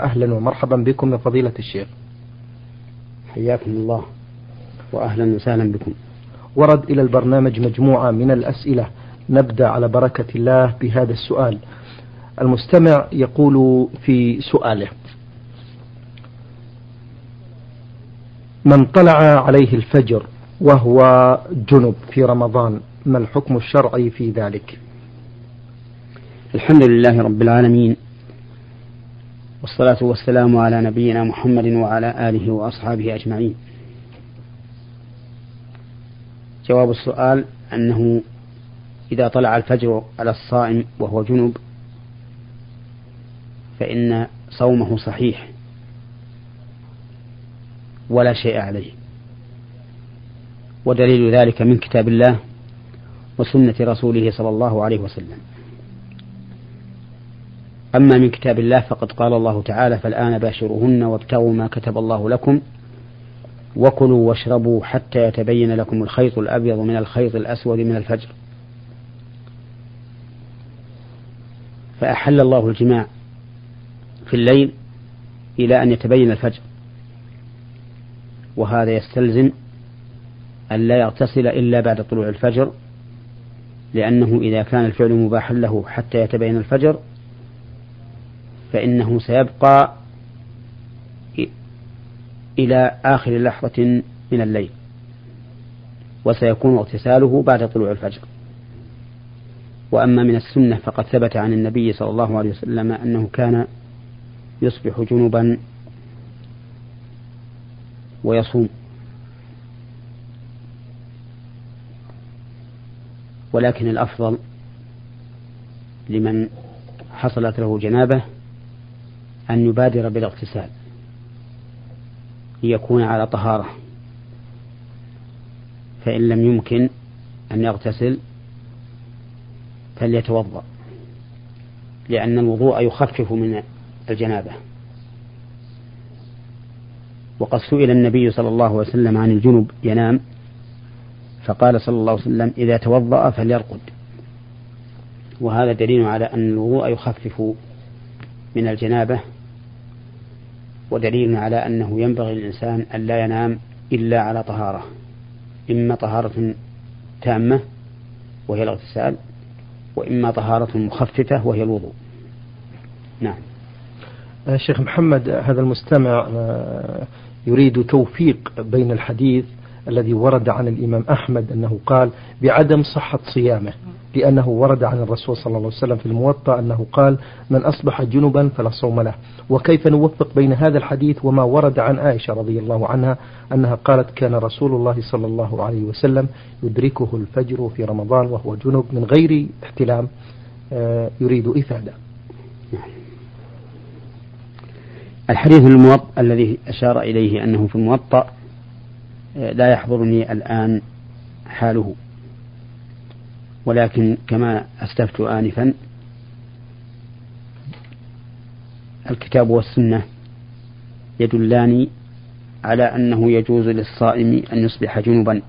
أهلا ومرحبا بكم يا فضيلة الشيخ. حياكم الله وأهلا وسهلا بكم. ورد إلى البرنامج مجموعة من الأسئلة. نبدأ على بركة الله بهذا السؤال. المستمع يقول في سؤاله من طلع عليه الفجر وهو جنب في رمضان ما الحكم الشرعي في ذلك؟ الحمد لله رب العالمين. والصلاة والسلام على نبينا محمد وعلى آله وأصحابه أجمعين. جواب السؤال أنه إذا طلع الفجر على الصائم وهو جنب فإن صومه صحيح ولا شيء عليه. ودليل ذلك من كتاب الله وسنة رسوله صلى الله عليه وسلم. أما من كتاب الله فقد قال الله تعالى فالآن باشروهن وابتغوا ما كتب الله لكم وكلوا واشربوا حتى يتبين لكم الخيط الأبيض من الخيط الأسود من الفجر. فأحل الله الجماع في الليل إلى أن يتبين الفجر. وهذا يستلزم أن لا يغتسل إلا بعد طلوع الفجر لأنه إذا كان الفعل مباحا له حتى يتبين الفجر فإنه سيبقى إلى آخر لحظة من الليل وسيكون اغتساله بعد طلوع الفجر. وأما من السنة فقد ثبت عن النبي صلى الله عليه وسلم أنه كان يصبح جنبا ويصوم. ولكن الأفضل لمن حصلت له جنابة أن يبادر بالاغتسال. ليكون على طهارة. فإن لم يمكن أن يغتسل فليتوضأ. لأن الوضوء يخفف من الجنابة. وقد سئل النبي صلى الله عليه وسلم عن الجنب ينام فقال صلى الله عليه وسلم إذا توضأ فليرقد. وهذا دليل على أن الوضوء يخفف من الجنابة ودليل على أنه ينبغي للإنسان أن لا ينام إلا على طهارة. إما طهارة تامة وهي الاغتسال وإما طهارة مخففة وهي الوضوء. نعم. شيخ محمد هذا المستمع آه، يريد توفيق بين الحديث الذي ورد عن الإمام أحمد أنه قال بعدم صحة صيامه. لأنه ورد عن الرسول صلى الله عليه وسلم في الموطأ أنه قال من أصبح جنبا فلا صوم له. وكيف نوفق بين هذا الحديث وما ورد عن عائشة رضي الله عنها أنها قالت كان رسول الله صلى الله عليه وسلم يدركه الفجر في رمضان وهو جنب من غير احتلام آه، يريد إفادة. الحديث الموطأ الذي أشار إليه أنه في الموطأ آه، لا يحضرني الآن حاله. ولكن كما أسلفت آنفا الكتاب والسنة يدلان على أنه يجوز للصائم أن يصبح جنبا.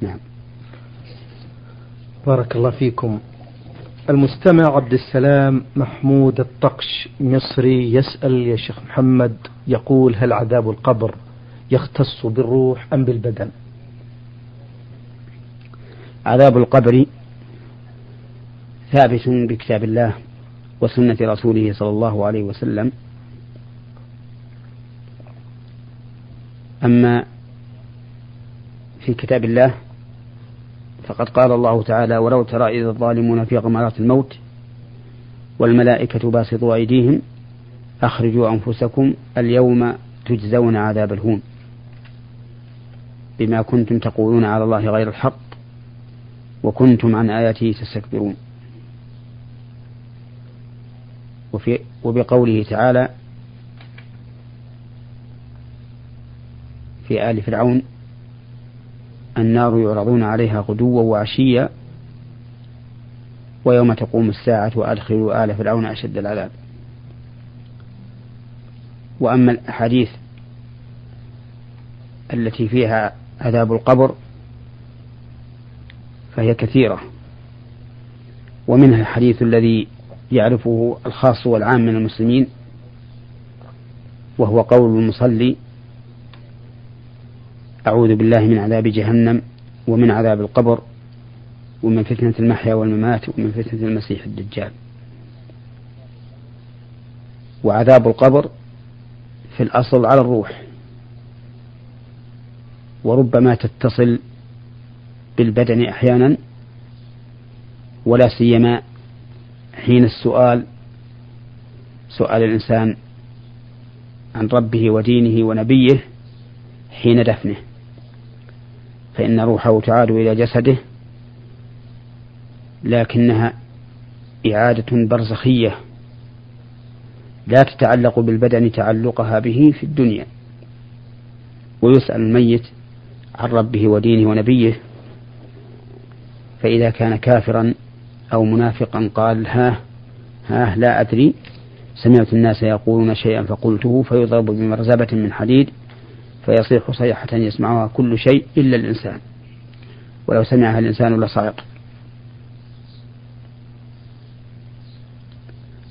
نعم. بارك الله فيكم. المستمع عبد السلام محمود الطقش مصري يسأل يا شيخ محمد يقول هل عذاب القبر يختص بالروح أم بالبدن؟ عذاب القبر ثابت بكتاب الله وسنة رسوله صلى الله عليه وسلم. أما في كتاب الله فقد قال الله تعالى ولو ترى إذ الظالمون في غمرات الموت والملائكة باسطوا أيديهم أخرجوا أنفسكم اليوم تجزون عذاب الهون بما كنتم تقولون على الله غير الحق وكنتم عن آياته تستكبرون. وفي وبقوله تعالى في آل فرعون النار يعرضون عليها غدوا وعشيا ويوم تقوم الساعة وأدخلوا آل فرعون أشد العذاب. وأما الأحاديث التي فيها عذاب القبر فهي كثيرة. ومنها الحديث الذي يعرفه الخاص والعام من المسلمين وهو قول المصلي أعوذ بالله من عذاب جهنم ومن عذاب القبر ومن فتنة المحيا والممات ومن فتنة المسيح الدجال. وعذاب القبر في الأصل على الروح. وربما تتصل بالبدن أحيانا ولا سيما حين السؤال سؤال الإنسان عن ربه ودينه ونبيه حين دفنه. فإن روحه تعاد إلى جسده لكنها إعادة برزخية لا تتعلق بالبدن تعلقها به في الدنيا. ويسأل الميت عن ربه ودينه ونبيه فإذا كان كافرا أو منافقا قال ها ها لا أدري. سمعت الناس يقولون شيئا فقلته فيضرب بمرزبة من حديد فيصيح صيحة يسمعها كل شيء إلا الإنسان. ولو سمعها الإنسان لصعق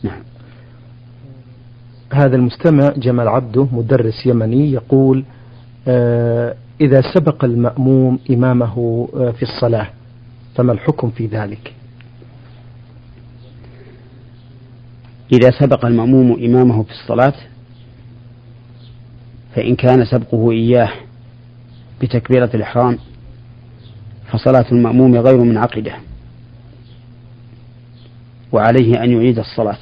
نعم. هذا المستمع جمال عبده مدرس يمني يقول آه إذا سبق المأموم إمامه آه في الصلاة فما الحكم في ذلك؟ إذا سبق المأموم إمامه في الصلاة فإن كان سبقه إياه بتكبيرة الإحرام فصلاة المأموم غير منعقدة وعليه أن يعيد الصلاة.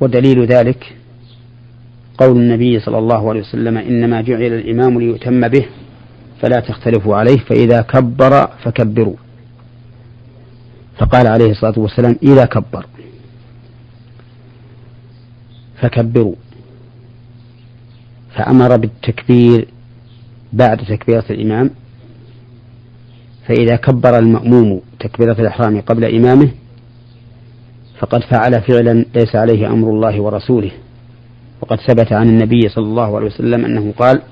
ودليل ذلك قول النبي صلى الله عليه وسلم إنما جعل الإمام ليؤتم به فلا تختلفوا عليه فإذا كبر فكبروا. فقال عليه الصلاة والسلام إذا كبر فكبروا. فأمر بالتكبير بعد تكبيرة الإمام فإذا كبر المأموم تكبيرة الإحرام قبل إمامه فقد فعل فعلا ليس عليه أمر الله ورسوله. وقد ثبت عن النبي صلى الله عليه وسلم أنه قال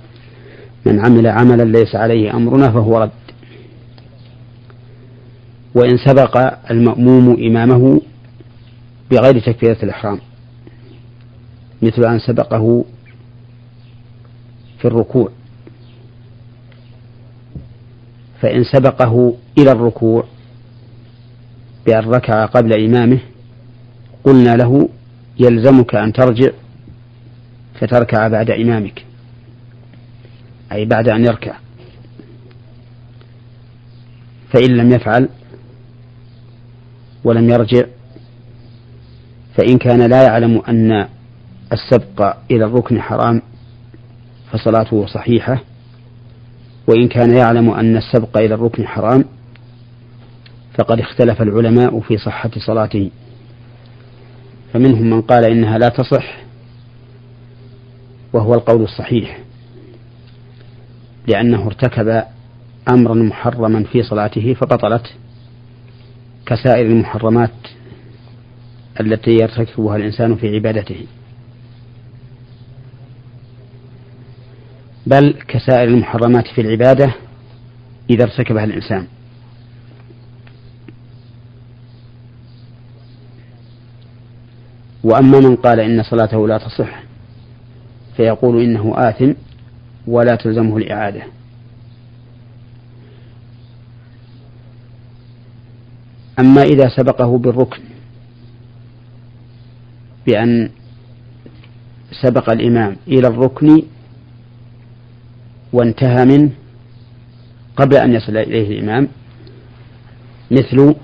من عمل عملا ليس عليه أمرنا فهو رد. وإن سبق المأموم إمامه بغير تكبيرة الإحرام مثل أن سبقه في الركوع. فإن سبقه إلى الركوع بأن ركع قبل إمامه قلنا له يلزمك أن ترجع فتركع بعد إمامك. أي بعد أن يركع. فإن لم يفعل ولم يرجع فإن كان لا يعلم أن السبق إلى الركن حرام فصلاته صحيحة. وإن كان يعلم أن السبق إلى الركن حرام فقد اختلف العلماء في صحة صلاته. فمنهم من قال إنها لا تصح وهو القول الصحيح لأنه ارتكب أمرا محرما في صلاته فبطلت كسائر المحرمات التي يرتكبها الإنسان في عبادته. بل كسائر المحرمات في العبادة إذا ارتكبها الإنسان. وأما من قال إن صلاته لا تصح فيقول إنه آثم ولا تلزمه الإعادة. أما إذا سبقه بالركن بأن سبق الإمام إلى الركن وانتهى منه قبل أن يصل إليه الإمام مثل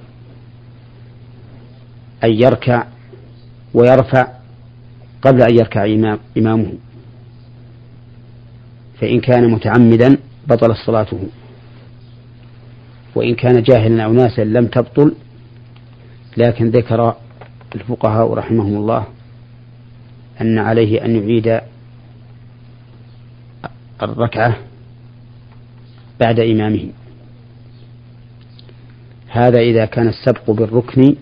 أن يركع ويرفع قبل أن يركع إمام إمامه. فإن كان متعمدا بطل صلاته. وإن كان جاهلا أو ناسا لم تبطل لكن ذكر الفقهاء رحمهم الله أن عليه أن يعيد الركعة بعد إمامه. هذا إذا كان السبق بالركن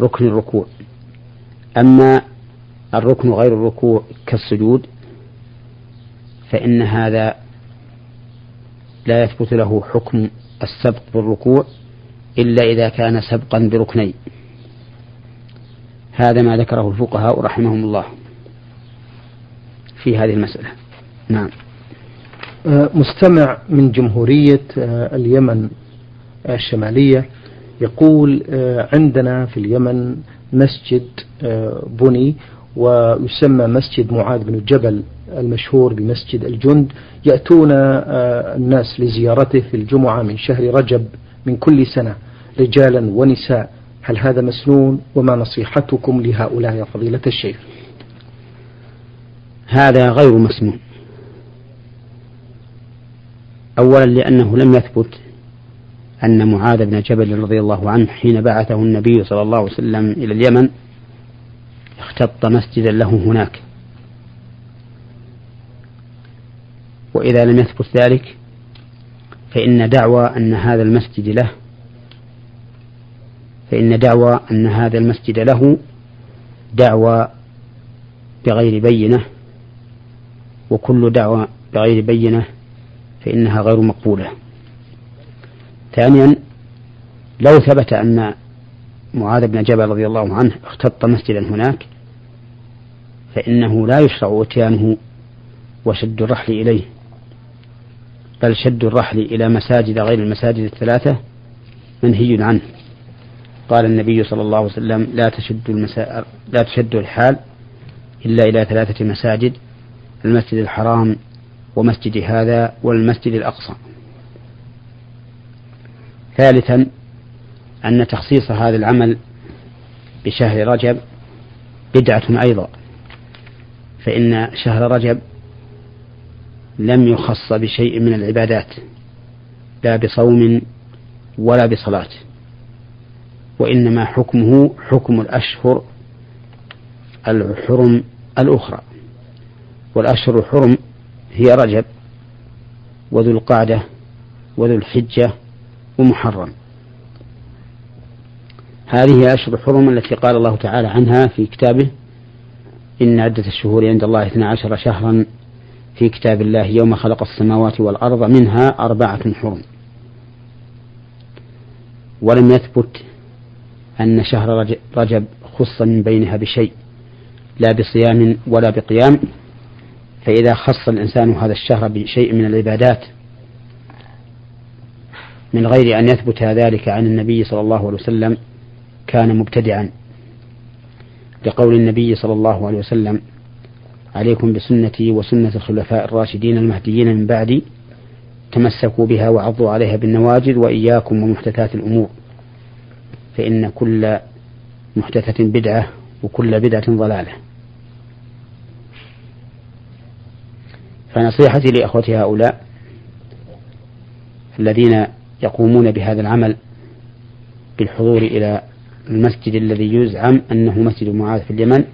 ركن الركوع. أما الركن غير الركوع كالسجود فإن هذا لا يثبت له حكم السبق بالركوع إلا إذا كان سبقا بركنين. هذا ما ذكره الفقهاء رحمهم الله في هذه المسألة. نعم. آه، مستمع من جمهورية آه، اليمن الشمالية يقول آه، عندنا في اليمن مسجد بني ويسمى مسجد معاذ بن جبل. المشهور بمسجد الجند يأتون الناس لزيارته في الجمعة من شهر رجب من كل سنة رجالا ونساء. هل هذا مسنون؟ وما نصيحتكم لهؤلاء يا فضيلة الشيخ؟ هذا غير مسنون. أولا لأنه لم يثبت أن معاذ بن جبل رضي الله عنه حين بعثه النبي صلى الله عليه وسلم إلى اليمن اختط مسجدا له هناك. وإذا لم يثبت ذلك فإن دعوى أن هذا المسجد له فإن دعوى أن هذا المسجد له دعوى بغير بينة وكل دعوى بغير بينة فإنها غير مقبولة. ثانيا لو ثبت أن معاذ بن جبل رضي الله عنه اختط مسجدا هناك فإنه لا يشرع إتيانه وشد الرحل إليه. بل شد الرحل إلى مساجد غير المساجد الثلاثة منهي عنه. قال النبي صلى الله عليه وسلم لا تشد المسا... لا تشد الحال إلا إلى ثلاثة مساجد المسجد الحرام ومسجد هذا والمسجد الأقصى. ثالثا أن تخصيص هذا العمل بشهر رجب بدعة أيضا فإن شهر رجب لم يخص بشيء من العبادات لا بصوم ولا بصلاة وإنما حكمه حكم الأشهر الحرم الأخرى. والأشهر الحرم هي رجب وذو القعدة وذو الحجة ومحرم. هذه أشهر الحرم التي قال الله تعالى عنها في كتابه إن عدة الشهور عند الله اثنا عشر شهرا في كتاب الله يوم خلق السماوات والأرض منها أربعة حرم. ولم يثبت أن شهر رجب خص من بينها بشيء لا بصيام ولا بقيام. فإذا خص الإنسان هذا الشهر بشيء من العبادات من غير أن يثبت ذلك عن النبي صلى الله عليه وسلم كان مبتدعا. لقول النبي صلى الله عليه وسلم عليكم بسنتي وسنة الخلفاء الراشدين المهديين من بعدي. تمسكوا بها وعضوا عليها بالنواجذ وإياكم ومحدثات الأمور. فإن كل محدثة بدعة وكل بدعة ضلالة. فنصيحتي لأخوتي هؤلاء الذين يقومون بهذا العمل بالحضور إلى المسجد الذي يزعم أنه مسجد معاذ في اليمن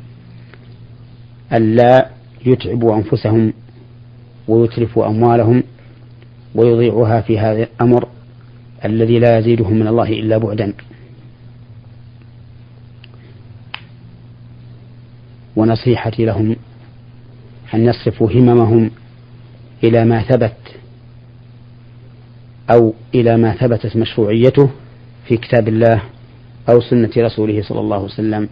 ألا يتعبوا أنفسهم ويتلفوا أموالهم ويضيعوها في هذا الأمر الذي لا يزيدهم من الله إلا بعدا. ونصيحتي لهم أن يصرفوا هممهم إلى ما ثبت أو إلى ما ثبتت مشروعيته في كتاب الله أو سنة رسوله صلى الله عليه وسلم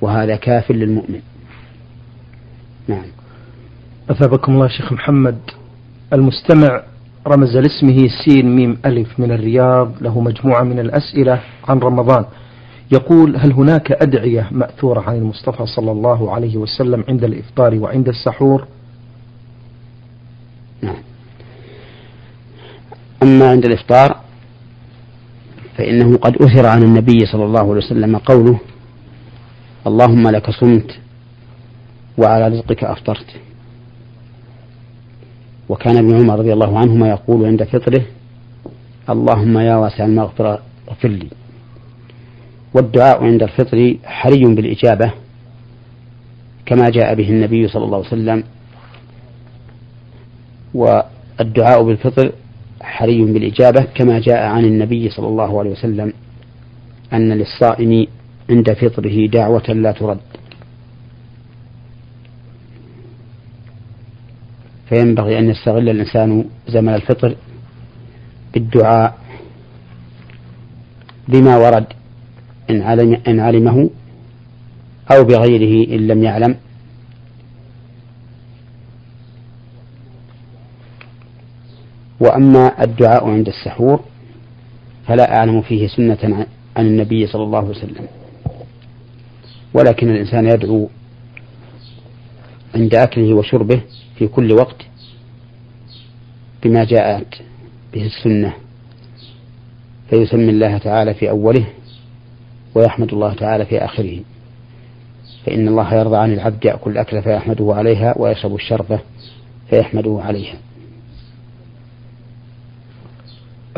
وهذا كاف للمؤمن. نعم. أثابكم الله شيخ محمد المستمع رمز لاسمه سين ميم ألف من الرياض له مجموعة من الأسئلة عن رمضان. يقول هل هناك أدعية مأثورة عن المصطفى صلى الله عليه وسلم عند الإفطار وعند السحور؟ نعم. أما عند الإفطار فإنه قد أثر عن النبي صلى الله عليه وسلم قوله اللهم لك صمت وعلى رزقك أفطرت. وكان ابن عمر رضي الله عنهما يقول عند فطره اللهم يا واسع المغفرة اغفر لي. والدعاء عند الفطر حري بالإجابة كما جاء به النبي صلى الله عليه وسلم. والدعاء بالفطر حري بالإجابة كما جاء عن النبي صلى الله عليه وسلم أن للصائم عند فطره دعوة لا ترد. فينبغي أن يستغل الإنسان زمن الفطر بالدعاء بما ورد إن, علم إن علمه أو بغيره إن لم يعلم. وأما الدعاء عند السحور فلا أعلم فيه سنة عن النبي صلى الله عليه وسلم. ولكن الإنسان يدعو عند أكله وشربه في كل وقت بما جاءت به السنة. فيسمي الله تعالى في أوله ويحمد الله تعالى في آخره. فإن الله يرضى عن العبد يأكل الأكل فيحمده عليها ويشرب الشربة فيحمده عليها.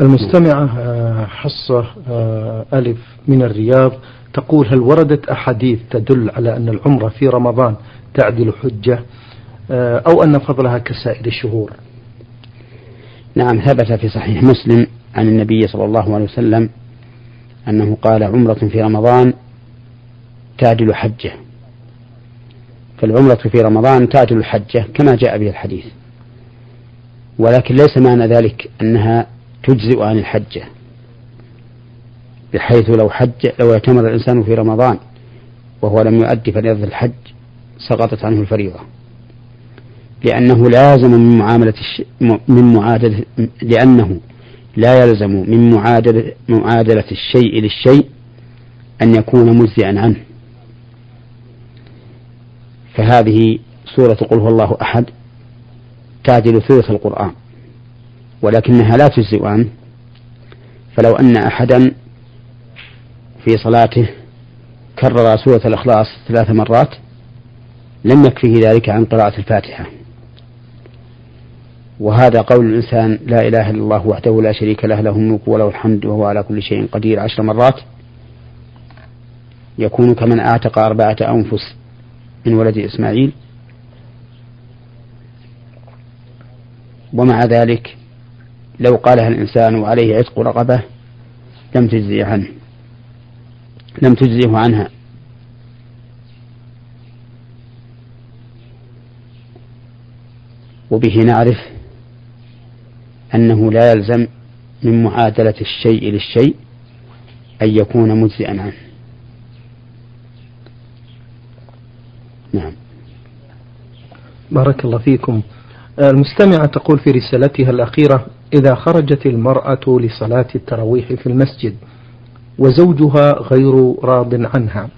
المستمعة آه، حصة آه، ألف من الرياض تقول هل وردت أحاديث تدل على أن العمرة في رمضان تعدل حجة؟ أو أن فضلها كسائر الشهور. نعم ثبت في صحيح مسلم عن النبي صلى الله عليه وسلم أنه قال عمرة في رمضان تعدل حجة. فالعمرة في رمضان تعدل الحجة كما جاء به الحديث. ولكن ليس معنى ذلك أنها تجزئ عن الحجة بحيث لو حج لو اعتمر الإنسان في رمضان وهو لم يؤدي فريضة الحج سقطت عنه الفريضة. لأنه لازم من معاملة الش... من معادلة لأنه لا يلزم من معادلة معادلة الشيء للشيء أن يكون مجزئا عنه. فهذه سورة قل هو الله أحد تعدل ثلث القرآن ولكنها لا تجزئ عنه. فلو أن أحدا في صلاته كرر سورة الإخلاص ثلاث مرات لم يكفه ذلك عن قراءة الفاتحة. وهذا قول الإنسان لا إله إلا الله وحده لا شريك له له الملك وله الحمد وهو على كل شيء قدير عشر مرات يكون كمن أعتق أربعة أنفس من ولد إسماعيل. ومع ذلك لو قالها الإنسان وعليه عتق رقبة لم تجزي عنه لم تجزيه عنها. وبه نعرف أنه لا يلزم من معادلة الشيء للشيء أن يكون مجزئا عنه. نعم. بارك الله فيكم. المستمعة تقول في رسالتها الأخيرة إذا خرجت المرأة لصلاة التراويح في المسجد وزوجها غير راض عنها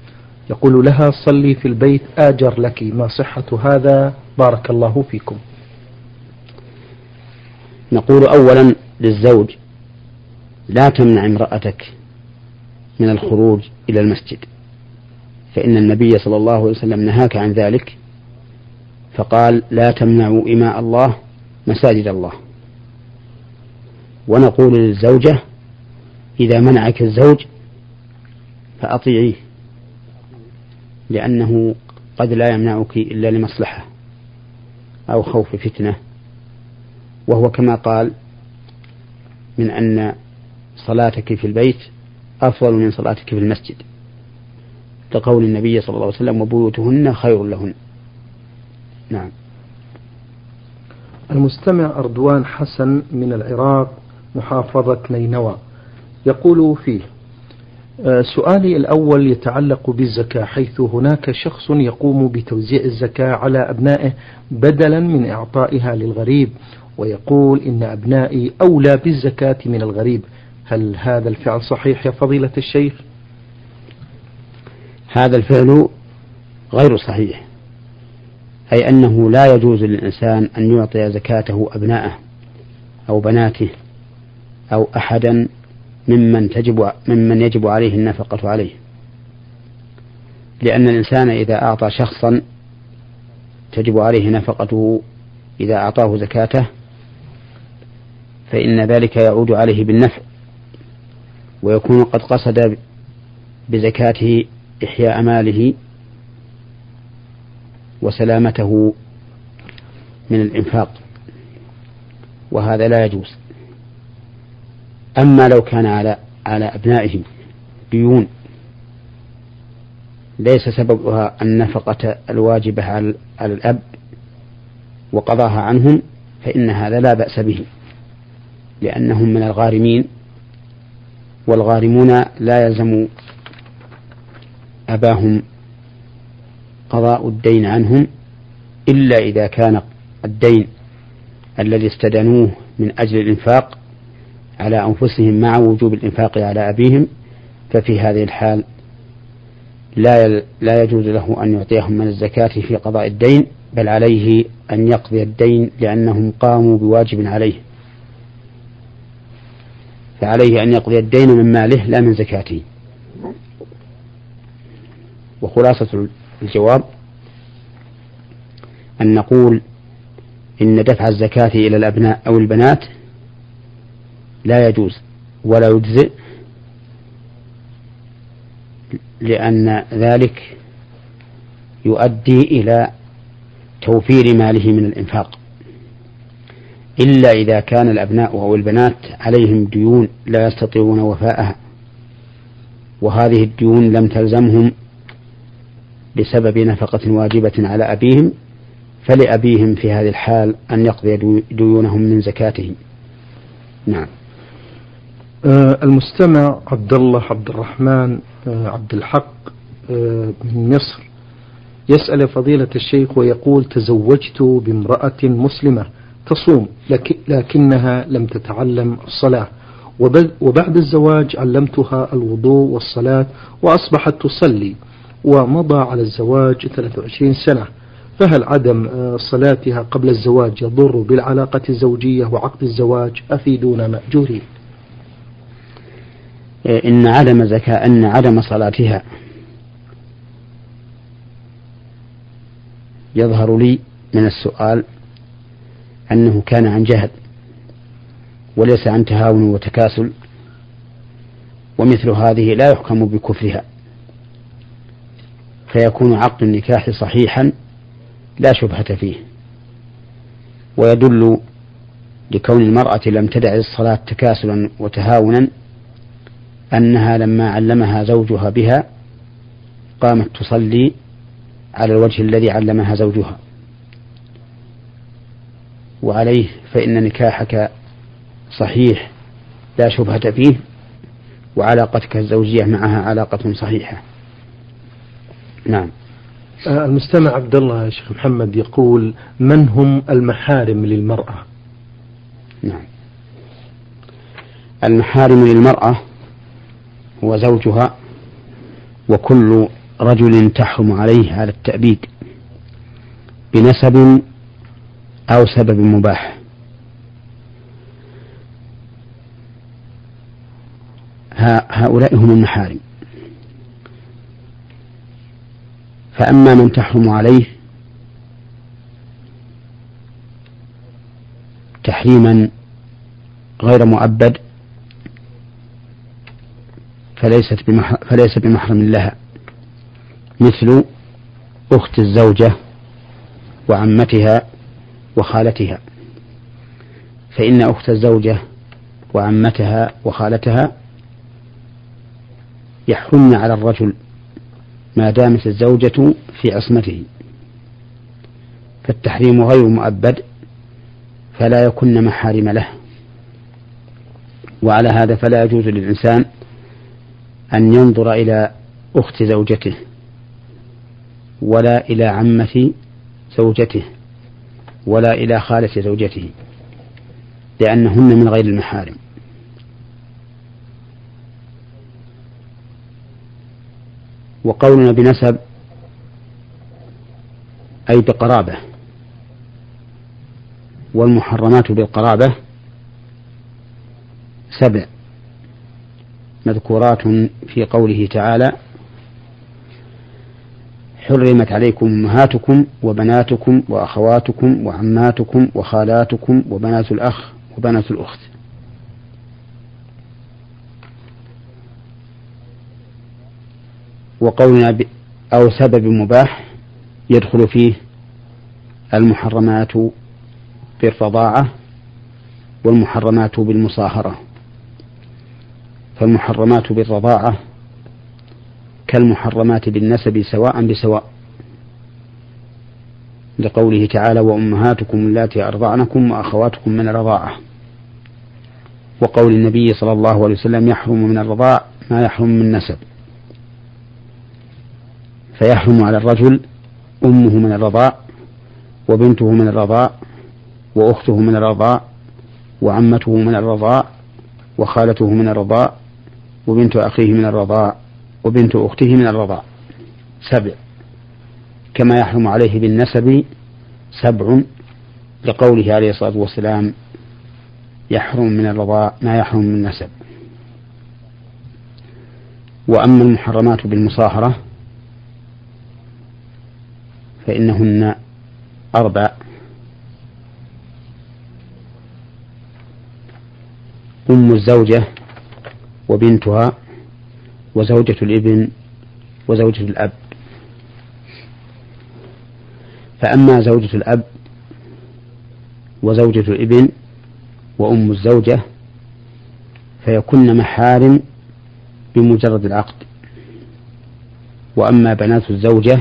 يقول لها صلي في البيت آجر لك ما صحة هذا؟ بارك الله فيكم. نقول أولا للزوج لا تمنع امرأتك من الخروج إلى المسجد فإن النبي صلى الله عليه وسلم نهاك عن ذلك فقال لا تمنعوا إماء الله مساجد الله. ونقول للزوجة إذا منعك الزوج فأطيعيه لأنه قد لا يمنعك إلا لمصلحة أو خوف فتنة. وهو كما قال من أن صلاتك في البيت أفضل من صلاتك في المسجد. لقول النبي صلى الله عليه وسلم وبيوتهن خير لهن. نعم. المستمع أردوان حسن من العراق محافظة نينوى. يقول فيه آه، سؤالي الأول يتعلق بالزكاة حيث هناك شخص يقوم بتوزيع الزكاة على أبنائه بدلا من إعطائها للغريب ويقول إن أبنائي أولى بالزكاة من الغريب. هل هذا الفعل صحيح يا فضيلة الشيخ؟ هذا الفعل غير صحيح أي أنه لا يجوز للإنسان أن يعطي زكاته أبناءه أو بناته أو أحدا ممن تجب ممن يجب عليه النفقة عليه. لأن الإنسان إذا أعطى شخصا تجب عليه نفقته إذا أعطاه زكاته فإن ذلك يعود عليه بالنفع ويكون قد قصد بزكاته إحياء ماله وسلامته من الإنفاق وهذا لا يجوز. أما لو كان على على أبنائه ديون ليس سببها النفقة الواجبة على الأب وقضاها عنهم فإن هذا لا بأس به. لأنهم من الغارمين والغارمون لا يلزم أباهم قضاء الدين عنهم إلا إذا كان الدين الذي استدنوه من أجل الإنفاق على أنفسهم مع وجوب الإنفاق على أبيهم ففي هذه الحال لا لا يجوز له أن يعطيهم من الزكاة في قضاء الدين بل عليه أن يقضي الدين لأنهم قاموا بواجب عليه. فعليه أن يقضي الدين من ماله لا من زكاته. وخلاصة الجواب أن نقول إن دفع الزكاة إلى الأبناء أو البنات لا يجوز ولا يجزئ لأن ذلك يؤدي إلى توفير ماله من الإنفاق. إلا إذا كان الأبناء أو البنات عليهم ديون لا يستطيعون وفاءها. وهذه الديون لم تلزمهم بسبب نفقة واجبة على أبيهم فلأبيهم في هذه الحال أن يقضي ديونهم من زكاتهم. نعم. آه المستمع عبد الله عبد الرحمن آه عبد الحق آه من مصر يسأل فضيلة الشيخ ويقول تزوجت بامرأة مسلمة. تصوم لكنها لم تتعلم الصلاة. وبعد الزواج علمتها الوضوء والصلاة وأصبحت تصلي ومضى على الزواج 23 سنة. فهل عدم آه، صلاتها قبل الزواج يضر بالعلاقة الزوجية وعقد الزواج؟ أفيدونا مأجورين. إيه، إن عدم زكاة أن عدم صلاتها يظهر لي من السؤال أنه كان عن جهل وليس عن تهاون وتكاسل ومثل هذه لا يحكم بكفرها فيكون عقد النكاح صحيحا لا شبهة فيه ويدل لكون المرأة لم تدع الصلاة تكاسلا وتهاونا أنها لما علمها زوجها بها قامت تصلي على الوجه الذي علمها زوجها. وعليه فإن نكاحك صحيح لا شبهة فيه وعلاقتك الزوجية معها علاقة صحيحة. نعم. آه، المستمع عبد الله يا شيخ محمد يقول من هم المحارم للمرأة؟ نعم. المحارم للمرأة هو زوجها وكل رجل تحرم عليه على التأبيد بنسب أو سبب مباح. هؤلاء هم المحارم. فأما من تحرم عليه تحريما غير مؤبد فليست فليس بمحرم لها مثل أخت الزوجة وعمتها وخالتها. فإن أخت الزوجة وعمتها وخالتها يحرمن على الرجل ما دامت الزوجة في عصمته. فالتحريم غير مؤبد فلا يكن محارم له. وعلى هذا فلا يجوز للإنسان أن ينظر إلى أخت زوجته ولا إلى عمة زوجته. ولا إلى خالة زوجته لأنهن من غير المحارم. وقولنا بنسب أي بقرابة. والمحرمات بالقرابة سبع مذكورات في قوله تعالى حرمت عليكم أمهاتكم وبناتكم وأخواتكم وعماتكم وخالاتكم وبنات الأخ وبنات الأخت. وقولنا أو سبب مباح يدخل فيه المحرمات بالرضاعة والمحرمات بالمصاهرة. فالمحرمات بالرضاعة كالمحرمات بالنسب سواء بسواء. لقوله تعالى وأمهاتكم اللاتي أرضعنكم وأخواتكم من الرضاعة. وقول النبي صلى الله عليه وسلم يحرم من الرضاع ما يحرم من نسب. فيحرم على الرجل أمه من الرضاع وبنته من الرضاع وأخته من الرضاع وعمته من الرضاع وخالته من الرضاع وبنت أخيه من الرضاع. وبنت أخته من الرضاع سبع. كما يحرم عليه بالنسب سبع لقوله عليه الصلاة والسلام يحرم من الرضاع ما يحرم من النسب. وأما المحرمات بالمصاهرة فإنهن أربع. أم الزوجة وبنتها وزوجة الإبن وزوجة الأب. فأما زوجة الأب وزوجة الإبن وأم الزوجة فيكن محارم بمجرد العقد. وأما بنات الزوجة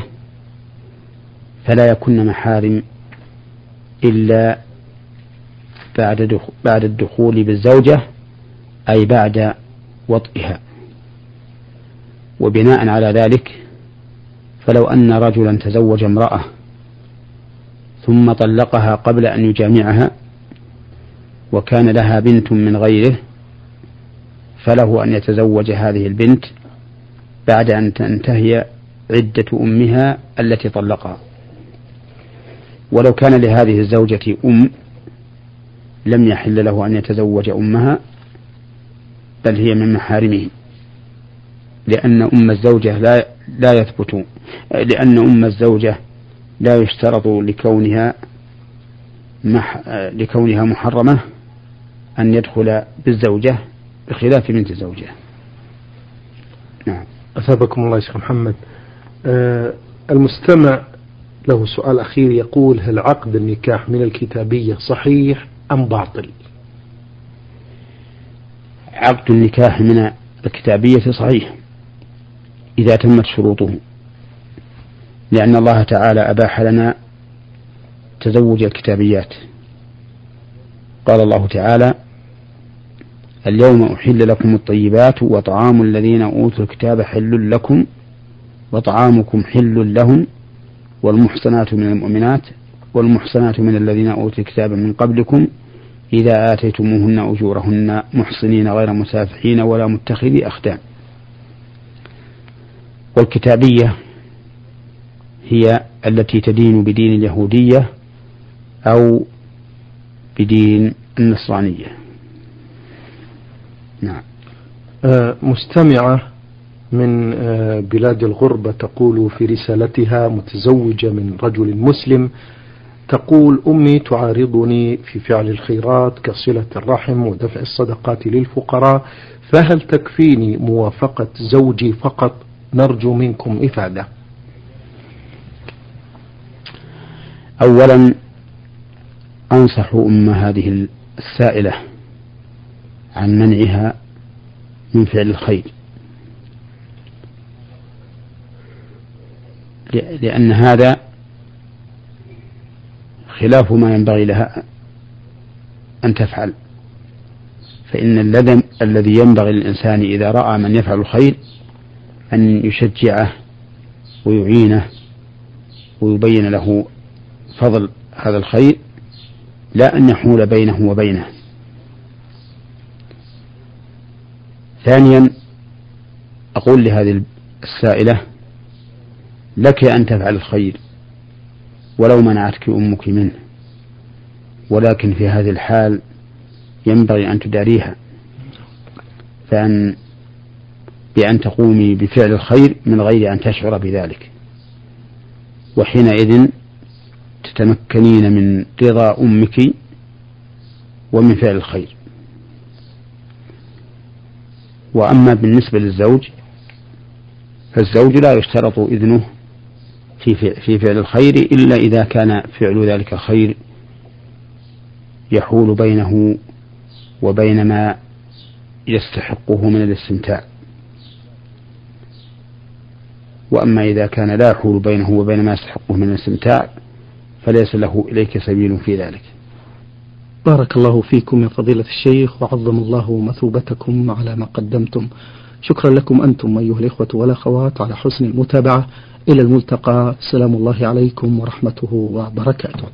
فلا يكن محارم إلا بعد الدخول بالزوجة أي بعد وطئها. وبناء على ذلك فلو أن رجلا تزوج امرأة ثم طلقها قبل أن يجامعها وكان لها بنت من غيره فله أن يتزوج هذه البنت بعد أن تنتهي عدة أمها التي طلقها. ولو كان لهذه الزوجة أم لم يحل له أن يتزوج أمها بل هي من محارمه لأن أم الزوجة لا لا يثبت لأن أم الزوجة لا يشترط لكونها مح لكونها محرمة أن يدخل بالزوجة بخلاف بنت الزوجة. نعم. أثابكم الله شيخ محمد. آه المستمع له سؤال أخير يقول هل عقد النكاح من الكتابية صحيح أم باطل؟ عقد النكاح من الكتابية صحيح. إذا تمت شروطه. لأن الله تعالى أباح لنا تزوج الكتابيات. قال الله تعالى اليوم أحل لكم الطيبات وطعام الذين أوتوا الكتاب حل لكم وطعامكم حل لهم والمحصنات من المؤمنات والمحصنات من الذين أوتوا الكتاب من قبلكم إذا آتيتموهن أجورهن محصنين غير مسافحين ولا متخذي أخدان. والكتابية هي التي تدين بدين اليهودية أو بدين النصرانية. نعم. آه مستمعة من آه بلاد الغربة تقول في رسالتها متزوجة من رجل مسلم تقول أمي تعارضني في فعل الخيرات كصلة الرحم ودفع الصدقات للفقراء فهل تكفيني موافقة زوجي فقط؟ نرجو منكم إفادة. أولا أنصح أم هذه السائلة عن منعها من فعل الخير. لأن هذا خلاف ما ينبغي لها أن تفعل. فإن الذي ينبغي للإنسان إذا رأى من يفعل الخير أن يشجعه ويعينه ويبين له فضل هذا الخير لا أن يحول بينه وبينه. ثانيا أقول لهذه السائلة لك أن تفعل الخير ولو منعتك أمك منه. ولكن في هذه الحال ينبغي أن تداريها. فأن بأن تقومي بفعل الخير من غير أن تشعر بذلك. وحينئذ تتمكنين من رضا أمك ومن فعل الخير. وأما بالنسبة للزوج فالزوج لا يشترط إذنه في فعل الخير إلا إذا كان فعل ذلك الخير يحول بينه وبين ما يستحقه من الاستمتاع. وأما إذا كان لا يحول بينه وبين ما يستحقه من الاستمتاع فليس له إليك سبيل في ذلك. بارك الله فيكم يا فضيلة الشيخ وعظم الله مثوبتكم على ما قدمتم. شكرا لكم أنتم أيها الإخوة والأخوات على حسن المتابعة. إلى الملتقى سلام الله عليكم ورحمته وبركاته.